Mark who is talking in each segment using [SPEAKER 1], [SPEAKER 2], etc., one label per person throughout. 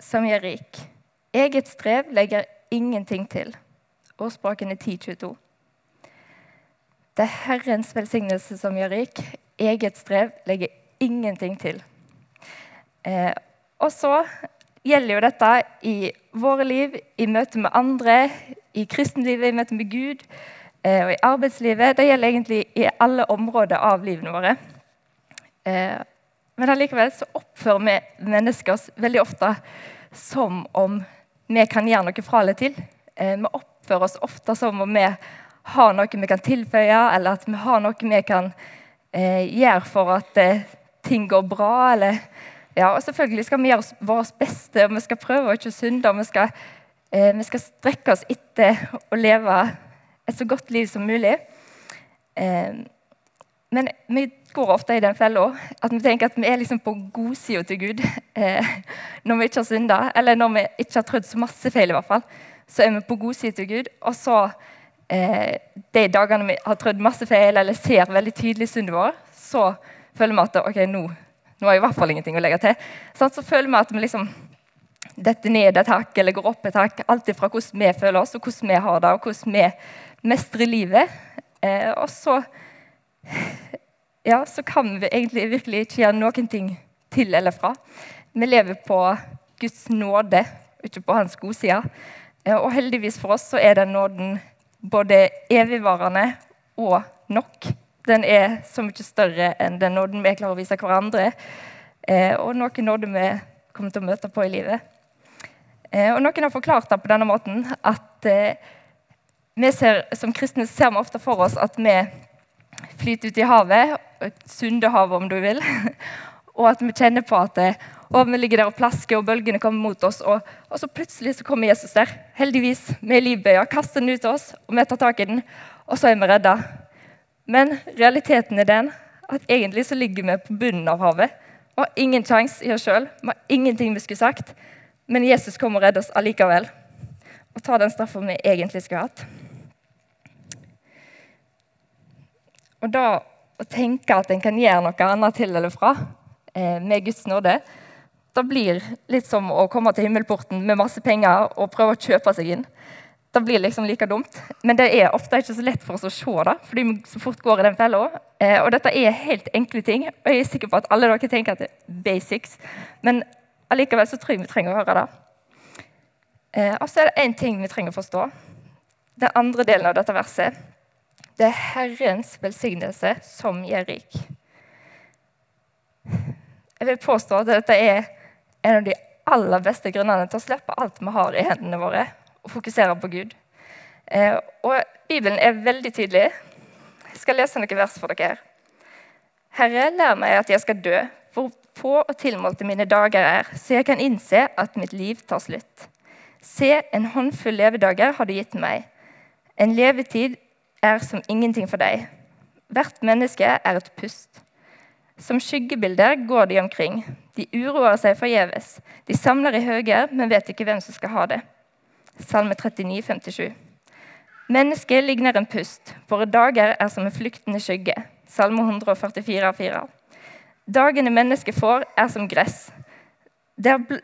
[SPEAKER 1] som gjør rik. Eget strev legger ingenting til. Ordspråkene 10.22. Det er Herrens velsignelse som gjør rik. Eget strev legger ingenting til. Eh, og så gjelder jo dette i våre liv, i møte med andre, i kristenlivet, i møte med Gud eh, og i arbeidslivet. Det gjelder egentlig i alle områder av livene våre. Eh, men allikevel så oppfører vi mennesker oss veldig ofte som om vi kan gjøre noe fra eller til. Eh, vi oppfører oss ofte som om vi har noe vi kan tilføye, eller at vi har noe vi kan eh, gjøre for at eh, ting går bra. Eller, ja, og selvfølgelig skal vi gjøre vårt beste, og vi skal prøve å ikke synde. og vi skal, vi skal strekke oss etter å leve et så godt liv som mulig. Men vi går ofte i den fella at vi tenker at vi er liksom på godsida til Gud eh, når vi ikke har synda, eller når vi ikke har trødd så masse feil. i hvert fall, Så er vi på godsida til Gud. Og så eh, de dagene vi har trødd masse feil eller ser veldig tydelig syndet vår, så føler vi at ok, nå, nå har jeg i hvert fall ingenting å legge til. Sånn, så føler vi at vi liksom detter ned et hakk eller går opp et hakk. Alt fra hvordan vi føler oss, og hvordan vi har det, og hvordan vi mestrer livet. Eh, og så ja, så kan vi egentlig virkelig ikke gjøre noen ting til eller fra. Vi lever på Guds nåde, ikke på hans godside. Eh, og heldigvis for oss så er den nåden både evigvarende og nok. Den er så mye større enn den nåden vi klarer å vise hverandre, eh, og noen nåde vi kommer til å møte på i livet. Eh, og Noen har forklart det på denne måten at vi ser, som kristne ser vi ofte for oss at vi flyter ut i havet, et havet om du vil, og at vi kjenner på at og vi ligger der og plasker, og bølgene kommer mot oss. Og, og så plutselig så kommer Jesus der. Heldigvis med livbøya, kaster den ut til oss, og vi tar tak i den. Og så er vi redda. Men realiteten er den at egentlig så ligger vi på bunnen av havet. Og har ingen sjanse i oss sjøl. Vi har ingenting vi skulle sagt. Men Jesus kommer og redder oss allikevel. Og tar den straffa vi egentlig skulle hatt. Og da å tenke at en kan gjøre noe annet til eller fra eh, med Guds nåde, det blir litt som å komme til himmelporten med masse penger og prøve å kjøpe seg inn. Det blir liksom like dumt. Men det er ofte ikke så lett for oss å se det, fordi vi så fort går i den fella. Eh, og dette er helt enkle ting, og jeg er sikker på at alle dere tenker at det er basics. Men allikevel så tror jeg vi trenger å høre det. Eh, og så er det én ting vi trenger å forstå. Den andre delen av dette verset det er Herrens velsignelse som gjør rik. Jeg vil påstå at dette er en av de aller beste grunnene til å slippe alt vi har i hendene våre, og fokusere på Gud. Eh, og Bibelen er veldig tydelig. Jeg skal lese noen vers for dere. Herre, lær meg at jeg skal dø, for få og tilmålte mine dager er, så jeg kan innse at mitt liv tar slutt. Se, en håndfull levedager har du gitt meg. En levetid er som ingenting for deg. Hvert menneske er et pust. Som skyggebilder går de omkring. De uroer seg forgjeves. De samler i høger, men vet ikke hvem som skal ha det. Salme 39, 57. Mennesket ligner en pust. Våre dager er som en flyktende skygge. Salme 144, 4. Dagene mennesket får, er som gress. Det, bl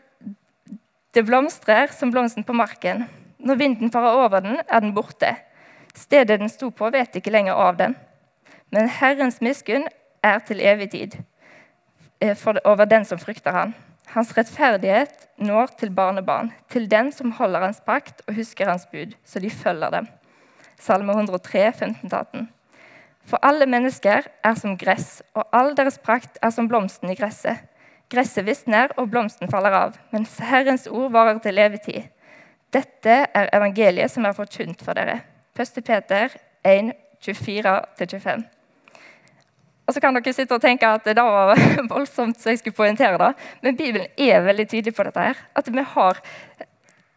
[SPEAKER 1] det blomstrer som blomsten på marken. Når vinden farer over den, er den borte. Stedet den sto på, vet ikke lenger av den. Men Herrens miskunn er til evig tid eh, over den som frykter han. Hans rettferdighet når til barnebarn, til den som holder hans pakt og husker hans bud, så de følger dem. Salme 103, 15-18. For alle mennesker er som gress, og all deres prakt er som blomsten i gresset. Gresset visner, og blomsten faller av, mens Herrens ord varer til evig tid. Dette er evangeliet som er forkynt for dere. 1. Peter 1, 24-25. Og så kan dere sitte og tenke at det var voldsomt, så jeg skulle poengtere det. Men Bibelen er veldig tydelig på dette. her, At vi, har,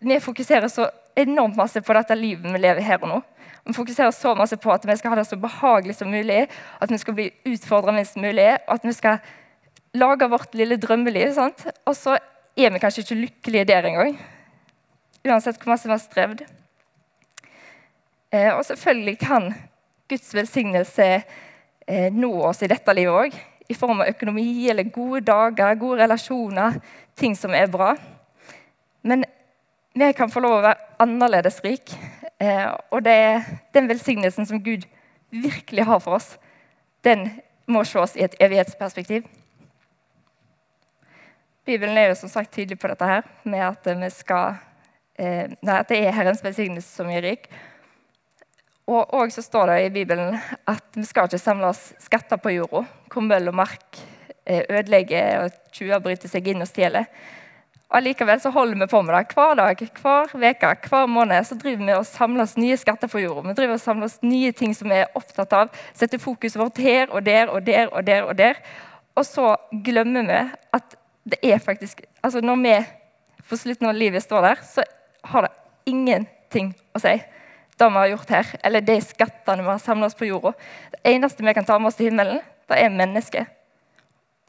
[SPEAKER 1] vi fokuserer så enormt masse på dette livet vi lever her og nå. Vi fokuserer så masse på at vi skal ha det så behagelig som mulig, at vi skal bli utfordra minst mulig, og at vi skal lage vårt lille drømmeliv. Sant? Og så er vi kanskje ikke lykkelige der engang. Uansett hvor masse vi har strevd. Eh, og selvfølgelig kan Guds velsignelse eh, nå oss i dette livet òg. I form av økonomi eller gode dager, gode relasjoner, ting som er bra. Men vi kan få lov å være annerledes rik. Eh, og det den velsignelsen som Gud virkelig har for oss, den må ses i et evighetsperspektiv. Bibelen er jo som sagt tydelig på dette her, med at, skal, nei, at det er Herrens velsignelse som gir rik. Og, og så står det i Bibelen at vi skal ikke samle oss skatter på jorda, hvor møll og mark eh, ødelegger og tjuver bryter seg inn og stjeler. Allikevel så holder vi på med det hver dag, hver uke, hver måned. så driver vi og samler oss nye skatter på jorda. Vi driver og samler oss nye ting som vi er opptatt av. Setter fokuset vårt her og der og der og der. Og der. Og så glemmer vi at det er faktisk altså Når vi på slutten av livet står der, så har det ingenting å si det vi har gjort her, eller de skattene vi har samla oss på jorda. Det eneste vi kan ta med oss til himmelen, det er mennesket.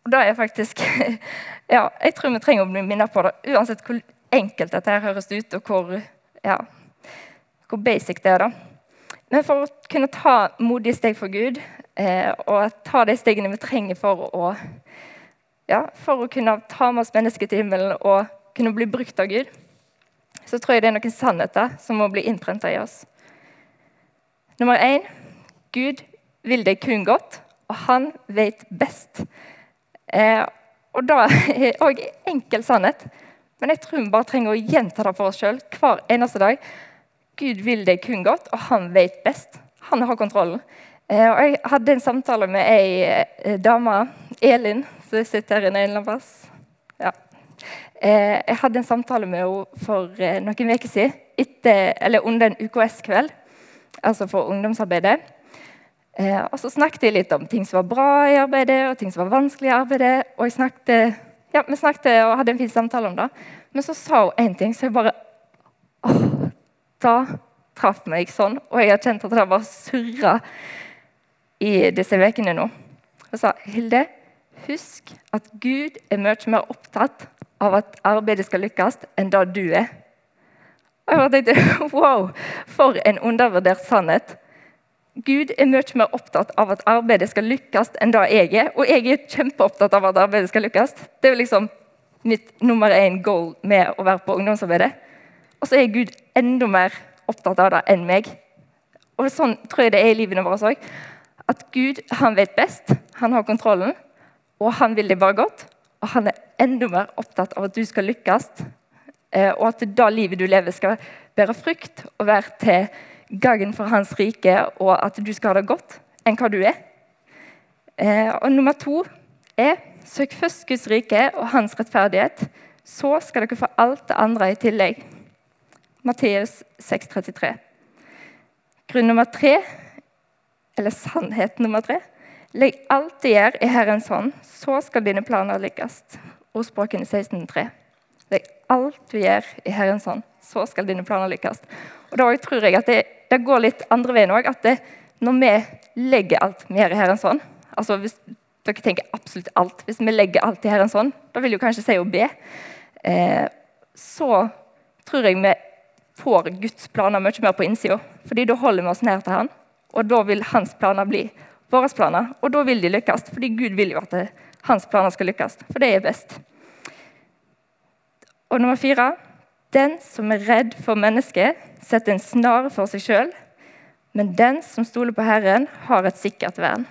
[SPEAKER 1] Og det er faktisk Ja, jeg tror vi trenger å bli minnet på det, uansett hvor enkelt dette her høres ut, og hvor, ja, hvor basic det er. da. Men for å kunne ta modige steg for Gud, eh, og ta de stegene vi trenger for å ja, for å kunne ta med oss mennesket til himmelen og kunne bli brukt av Gud, så tror jeg det er noen sannheter som må bli innprenta i oss. Nummer én Gud vil deg kun godt, og han vet best. Eh, og Det er òg enkel sannhet, men jeg tror vi bare trenger å gjenta det for oss sjøl hver eneste dag. Gud vil deg kun godt, og han vet best. Han har kontrollen. Eh, og Jeg hadde en samtale med ei eh, dame, Elin, som sitter her inne en eller annen plass. Ja. Eh, jeg hadde en samtale med henne for noen uker siden, etter, eller under en UKS-kveld, altså for ungdomsarbeidet. og Så snakket jeg litt om ting som var bra i arbeidet, og ting som var vanskelig i arbeidet. og snakket, ja, Vi snakket og hadde en fin samtale om det. Men så sa hun én ting, så jeg bare åh, Da traff meg sånn. Og jeg har kjent at det bare surra i disse ukene nå. Hun sa Hilde, husk at Gud er mye mer opptatt av at arbeidet skal lykkes, enn det du er. Og jeg tenkte, Wow, for en undervurdert sannhet. Gud er mye mer opptatt av at arbeidet skal lykkes, enn det jeg er. Og jeg er kjempeopptatt av at arbeidet skal lykkes. Det er jo liksom mitt nummer én goal med å være på ungdomsarbeidet. Og så er Gud enda mer opptatt av det enn meg. Og Sånn tror jeg det er i livene våre òg at Gud han vet best, han har kontrollen, og han vil deg bare godt. Og han er enda mer opptatt av at du skal lykkes, og at det livet du lever, skal bære frukt og være til gagn for hans rike, og at du skal ha det godt, enn hva du er. Eh, og nummer to er søk først Guds rike og hans rettferdighet. Så skal dere få alt det andre i tillegg. Matteus 6,33. Grunn nummer tre eller sannhet nummer tre. Legg alt du gjør i Herrens hånd, så skal dine planer lykkes. Ordspråkene 16.3. Legg alt du gjør i Herrens hånd, så skal dine planer lykkes. Og Da tror jeg at det, det går litt andre veien òg. Når vi legger alt vi gjør i Herrens hånd altså Hvis dere tenker absolutt alt, hvis vi legger alt i Herrens hånd, da vil jo kanskje si å be, eh, så tror jeg vi får Guds planer mye mer på innsida. Fordi da holder vi oss nær til Han. Og da vil hans planer bli våre planer, og da vil de lykkes. Fordi Gud vil jo at hans planer skal lykkes, for det er best. Og nummer fire Den som er redd for mennesket, setter en snare for seg sjøl. Men den som stoler på Herren, har et sikkert vern.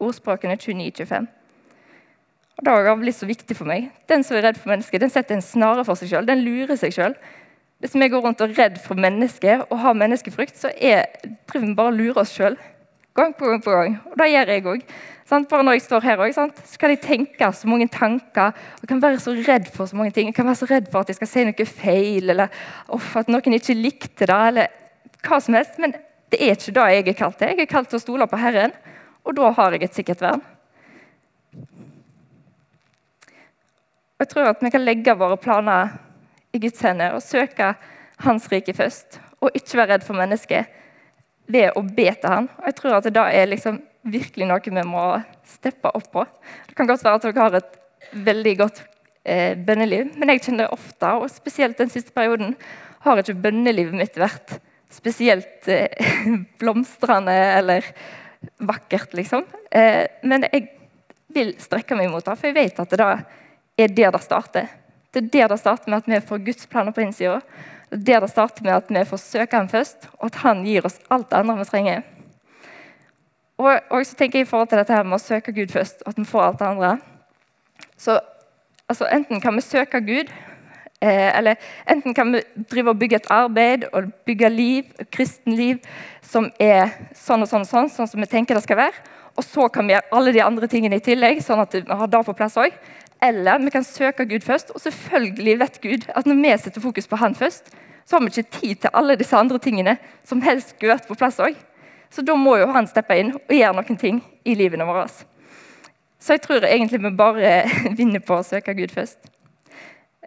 [SPEAKER 1] Ordspråkene 29-25. Og Det har blitt så viktig for meg. Den som er redd for mennesket, den setter en snare for seg sjøl. Den lurer seg sjøl. Hvis vi går rundt og er redd for mennesket og har menneskefrykt, så er, driver vi bare og lurer oss sjøl. Gang på gang på gang. Og det gjør jeg òg. Bare når jeg står her også, så kan jeg tenke så mange tanker. og kan være så redd for så mange ting. Jeg kan være så redd for at jeg skal si noe feil, eller at noen ikke likte det, eller hva som helst. Men det er ikke det jeg er kalt til. Jeg er kalt til å stole på Herren, og da har jeg et sikkert vern. Jeg tror at vi kan legge våre planer i Guds hender og søke Hans rike først. Og ikke være redd for mennesket ved å be til Han. Og jeg tror at det da er liksom virkelig noe vi må steppe opp på. Det kan godt være at dere har et veldig godt eh, bønneliv, men jeg kjenner ofte, og spesielt den siste perioden, har ikke bønnelivet mitt vært spesielt eh, blomstrende eller vakkert, liksom. Eh, men jeg vil strekke meg mot det, for jeg vet at det da er der det starter. Det er der det starter med at vi får Guds planer på innsida. Er der det starter med at vi får søke ham først, og at han gir oss alt det andre vi trenger. Og, og så tenker jeg i forhold til dette her med å søke Gud først, og at vi får alt det andre. Så altså, enten kan vi søke Gud, eh, eller enten kan vi drive og bygge et arbeid og bygge liv, kristenliv som er sånn og sånn og sånn, sånn som vi tenker det skal være. Og så kan vi gjøre alle de andre tingene i tillegg, sånn at vi har det på plass òg. Eller vi kan søke Gud først. Og selvfølgelig vet Gud at når vi setter fokus på Han først, så har vi ikke tid til alle disse andre tingene som helst skulle vært på plass òg. Så da må jo han steppe inn og gjøre noen ting i livene våre. Så jeg tror egentlig vi bare vinner på å søke Gud først.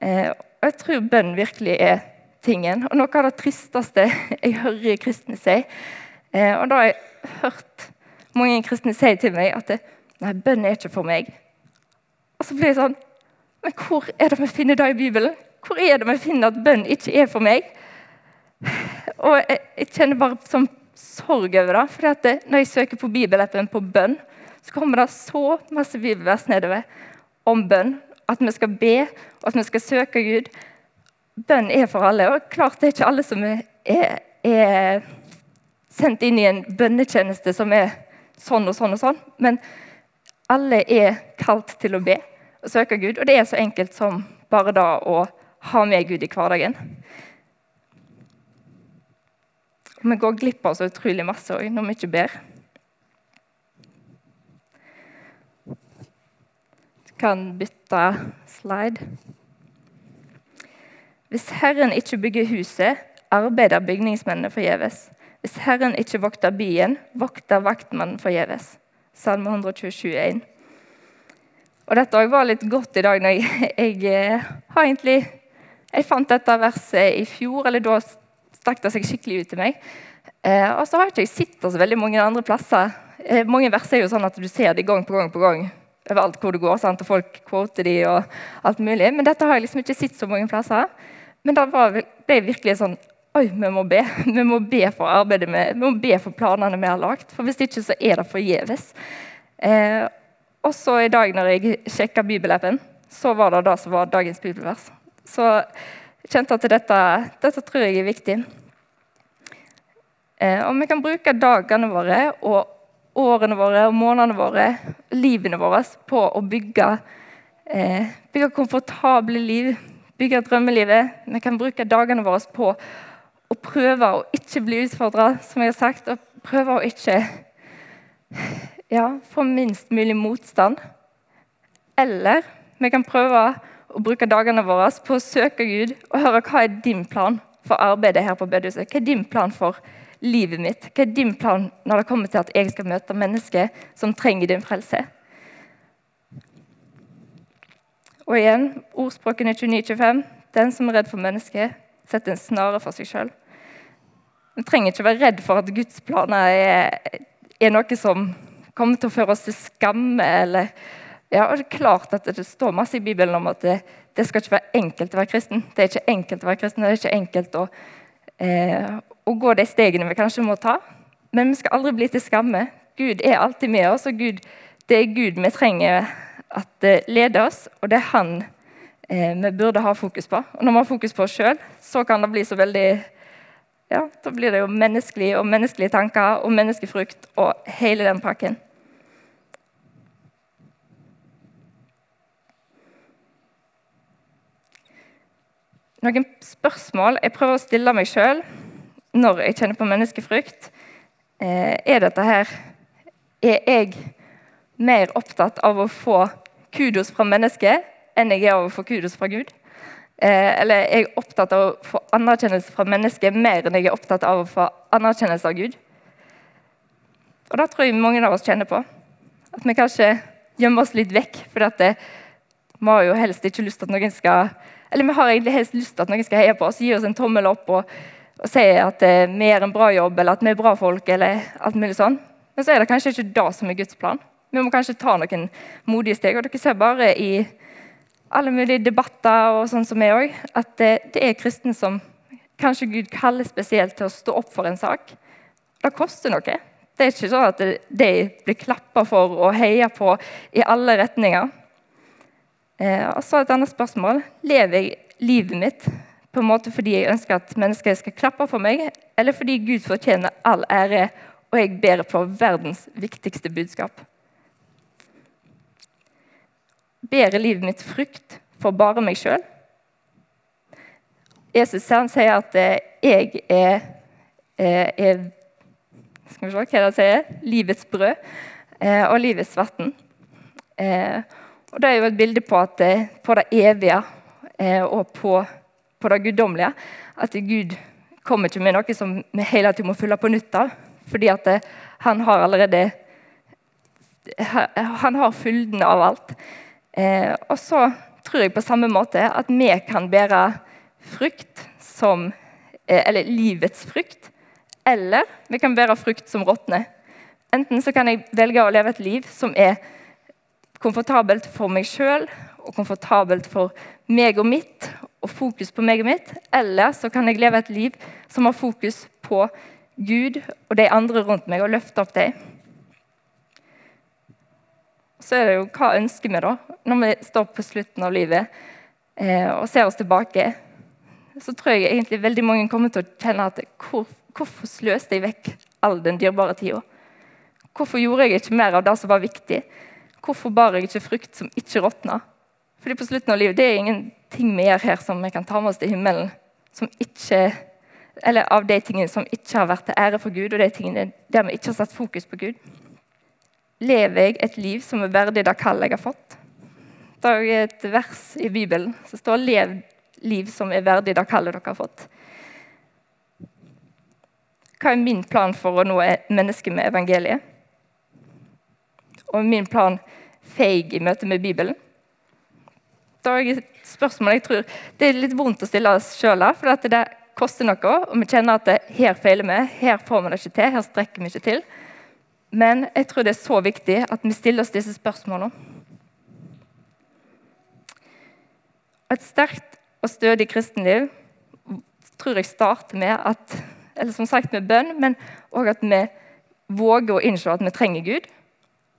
[SPEAKER 1] Eh, og jeg tror bønn virkelig er tingen. Og noe av det tristeste jeg hører kristne si, eh, og da har jeg hørt mange kristne si til meg at nei, bønn er ikke for meg. Og så blir jeg sånn Men hvor er det vi finner det i Bibelen? Hvor er det vi finner at bønn ikke er for meg? Og jeg, jeg kjenner bare sånn sorg over det. For når jeg søker på bibelappen på bønn, så kommer det så masse bibelvers nedover om bønn. At vi skal be, og at vi skal søke Gud. Bønn er for alle. Og klart det er ikke alle som er, er, sendt inn i en bønnetjeneste som er sånn og sånn og sånn. Men alle er kalt til å be og søke Gud. Og det er så enkelt som bare da å ha med Gud i hverdagen. Og vi går glipp av så utrolig masse òg når vi ikke ber. Du kan bytte slide. Hvis Herren ikke bygger huset, arbeider bygningsmennene forgjeves. Hvis Herren ikke vokter byen, vokter vaktmannen forgjeves. Salme 127, 1. Og Dette var litt godt i dag. når jeg, jeg, eh, har egentlig, jeg fant dette verset i fjor, eller da stakk det seg skikkelig ut til meg. Eh, og så har jeg ikke sett det så veldig mange andre plasser. Eh, mange vers er jo sånn at du ser det gang på gang på gang overalt hvor du går. Sant? og Folk quoter de og alt mulig. Men dette har jeg liksom ikke sett så mange plasser. Men det ble virkelig sånn Oi, vi må be. Vi må be for arbeidet med, vi må be for planene vi har lagt. For hvis ikke så er det forgjeves. Eh, også i dag når jeg sjekka bibelappen, så var det det som var dagens bibelvers. Så jeg kjente at dette, dette tror jeg er viktig. Eh, og vi kan bruke dagene våre og årene våre og månedene våre, livene våre, på å bygge, eh, bygge komfortable liv, bygge drømmelivet. Vi kan bruke dagene våre på å prøve å ikke bli utfordra, som jeg har sagt. Og prøve å ikke ja, få minst mulig motstand. Eller vi kan prøve å bruke dagene våre på å søke Gud og høre hva er din plan for arbeidet her på bedehuset. Hva er din plan for livet mitt? Hva er din plan når det kommer til at jeg skal møte mennesker som trenger din frelse? Og igjen, ordspråkene 29-25. Den som er redd for mennesket, setter en snare for seg sjøl. Vi trenger ikke være redd for at Guds planer er, er, noe som kommer til å føre oss til skamme. Eller, ja, og det er klart at det står masse i Bibelen om at det, det, skal ikke være enkelt å være kristen. Det er ikke enkelt å være kristen, det er ikke enkelt å, eh, å gå de stegene vi kanskje må ta. Men vi skal aldri bli til skamme. Gud er alltid med oss, og Gud, det er Gud vi trenger at uh, leder oss, og det er Han eh, vi burde ha fokus på. Og når vi har fokus på oss sjøl, så kan det bli så veldig ja, Da blir det jo menneskelig og menneskelige tanker og menneskefrukt og hele den pakken. Noen spørsmål jeg prøver å stille meg sjøl når jeg kjenner på menneskefrykt, eh, er dette her Er jeg mer opptatt av å få kudos fra mennesket enn jeg er av å få kudos fra Gud. Eller er jeg opptatt av å få anerkjennelse fra mennesket mer enn jeg er opptatt av å få anerkjennelse av Gud. Og det tror jeg mange av oss kjenner på. At vi kanskje gjemmer oss litt vekk. fordi at det, vi har jo helst ikke lyst til at noen skal Eller vi har egentlig helst lyst til at noen skal heie på oss, gi oss en tommel opp og, og si at eh, vi gjør en bra jobb, eller at vi er bra folk, eller alt mulig sånn. Men så er det kanskje ikke det som er Guds plan. Vi må kanskje ta noen modige steg. Og dere ser bare i alle mulige debatter og sånn som vi òg, at det, det, er kristne som kanskje Gud kaller spesielt til å stå opp for en sak. Det koster noe. Det er ikke sånn at det blir klappa for og heia på i alle retninger. Eh, og så et annet spørsmål. Lever jeg livet mitt på en måte fordi jeg ønsker at mennesker skal klappe for meg, eller fordi Gud fortjener all ære og jeg ber for verdens viktigste budskap? Bærer livet mitt frukt for bare meg sjøl? Jesus sier at eh, jeg er, eh, er Skal vi se hva det sier? Livets brød og livets vann. Og Det er jo et bilde på, at, på det evige og på, på det guddommelige. At Gud kommer ikke med noe som vi hele tiden må fylle på nytt av. Fordi at han har allerede Han har fylden av alt. Og så tror jeg på samme måte at vi kan bære frukt som eh, Eller livets frukt. Eller vi kan bære frukt som råtner. Enten så kan jeg velge å leve et liv som er komfortabelt for meg sjøl og komfortabelt for meg og mitt, og fokus på meg og mitt. Eller så kan jeg leve et liv som har fokus på Gud og de andre rundt meg, og løfte opp dem. Så er det jo hva ønsker vi da, når vi står på slutten av livet eh, og ser oss tilbake så tror jeg egentlig veldig mange kommer til å kjenne at hvor, hvorfor sløste jeg vekk all den dyrebare tida? Hvorfor gjorde jeg ikke mer av det som var viktig? Hvorfor bar jeg ikke frukt som ikke råtna? Fordi på slutten av livet det er ingenting vi gjør her som vi kan ta med oss til himmelen. Som ikke, eller av de tingene som ikke har vært til ære for Gud, og de tingene der vi ikke har satt fokus på Gud. Lever jeg et liv som er verdig det kallet jeg har fått? Det er et vers i Bibelen som står 'Lev liv som er verdig det kallet dere har fått. Hva er min plan for å nå mennesket med evangeliet? Og min plan feig i møte med Bibelen? Da er et spørsmål jeg tror det er litt vondt å stille oss sjøl, for det koster noe. Og vi kjenner at det, her feiler vi, her får vi det ikke til, her strekker vi ikke til. Men jeg tror det er så viktig at vi stiller oss disse spørsmålene. Et sterkt og stødig kristenliv tror jeg starter med at eller som sagt med bønn, men òg at vi våger å innse at vi trenger Gud,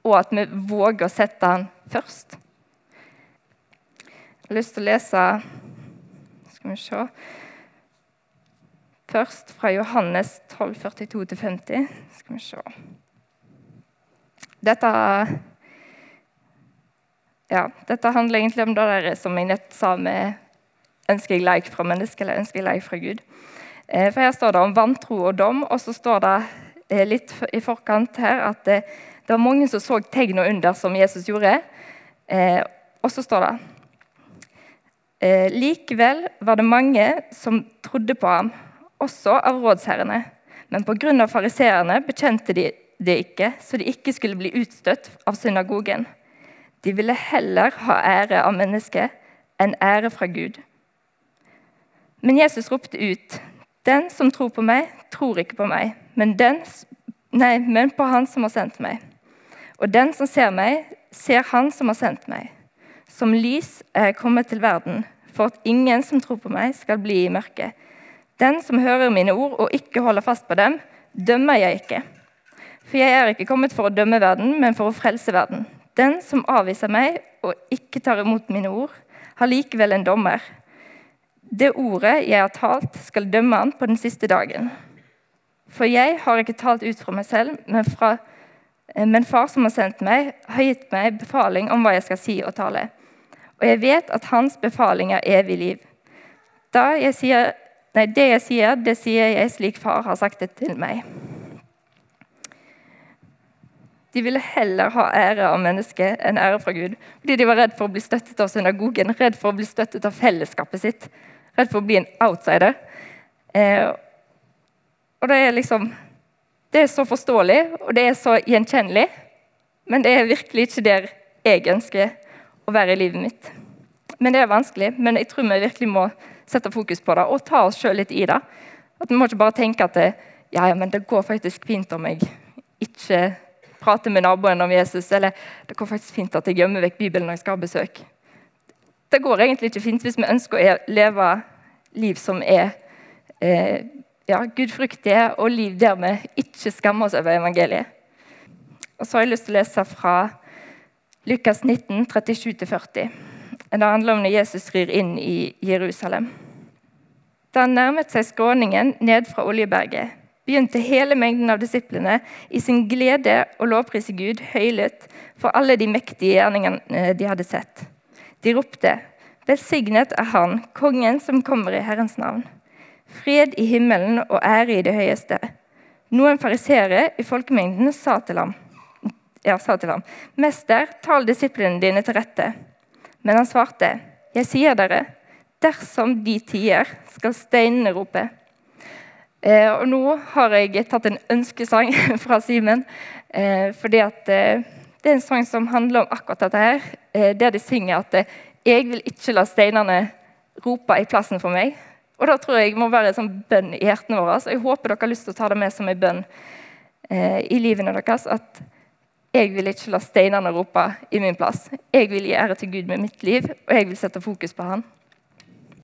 [SPEAKER 1] og at vi våger å sette Han først. Jeg har lyst til å lese Skal vi se Først fra Johannes 12, 42-50. Skal vi se Dette ja, dette handler egentlig om det der som jeg nett sa med Ønsker jeg leik fra mennesket, eller ønsker jeg leik fra Gud? Eh, for Her står det om vantro og dom, og så står det eh, litt i forkant her at det, eh, var mange som så tegn og under som Jesus gjorde. Og så står det Likevel var det mange som trodde på ham, også av rådsherrene. Men pga. fariseerne bekjente de det ikke, så de ikke skulle bli utstøtt av synagogen. De ville heller ha ære av mennesket enn ære fra Gud. Men Jesus ropte ut, 'Den som tror på meg, tror ikke på meg, men, den, nei, men på Han som har sendt meg.' 'Og den som ser meg, ser Han som har sendt meg.' 'Som lys er jeg kommet til verden, for at ingen som tror på meg, skal bli i mørket.' 'Den som hører mine ord og ikke holder fast på dem, dømmer jeg ikke.' 'For jeg er ikke kommet for å dømme verden, men for å frelse verden.' 'Den som avviser meg og ikke tar imot mine ord, har likevel en dommer.' Det ordet jeg har talt, skal dømme han på den siste dagen. For jeg har ikke talt ut fra meg selv, men, fra, eh, men far som har sendt meg, har gitt meg befaling om hva jeg skal si og tale. Og jeg vet at hans befaling er evig liv. Jeg sier, nei, det jeg sier, det sier jeg slik far har sagt det til meg. De ville heller ha ære av mennesket enn ære fra Gud, fordi de var redd for å bli støttet av synagogen, redd for å bli støttet av fellesskapet sitt redd for å bli en outsider. Eh, og det er liksom Det er så forståelig, og det er så gjenkjennelig. Men det er virkelig ikke der jeg ønsker å være i livet mitt. Men det er vanskelig. Men jeg tror vi virkelig må sette fokus på det og ta oss sjøl litt i det. At Vi må ikke bare tenke at det, ja, ja, men det går faktisk fint om jeg ikke prater med naboen om Jesus, eller det går faktisk fint at jeg gjemmer vekk Bibelen når jeg skal ha besøk. Det går egentlig ikke fint hvis vi ønsker å leve liv som er eh, ja, gudfryktige, og liv der vi ikke skammer oss over evangeliet. Og Så har jeg lyst til å lese fra Lukas 19, 37-40. Det handler om når Jesus rir inn i Jerusalem. Da han nærmet seg skråningen ned fra Oljeberget, begynte hele mengden av disiplene i sin glede å lovprise Gud høylytt for alle de mektige gjerningene de hadde sett. De ropte, 'Velsignet er Han, kongen som kommer i Herrens navn.' Fred i himmelen og ære i det høyeste. Noen fariseere i folkemengden sa til ham, ja, sa til ham, 'Mester, tal disiplene dine til rette.' Men han svarte, 'Jeg sier dere, dersom de tier, skal steinene rope.' Eh, og nå har jeg tatt en ønskesang fra Simen, eh, fordi at eh, det er en sang som handler om akkurat dette her. Eh, der de synger at eh, 'jeg vil ikke la steinene rope i plassen for meg'. Og det tror jeg må være en sånn bønn i hjertene våre. Så jeg håper dere har lyst til å ta det med som en bønn eh, i livene deres. At jeg vil ikke la steinene rope i min plass. Jeg vil gi ære til Gud med mitt liv, og jeg vil sette fokus på Han.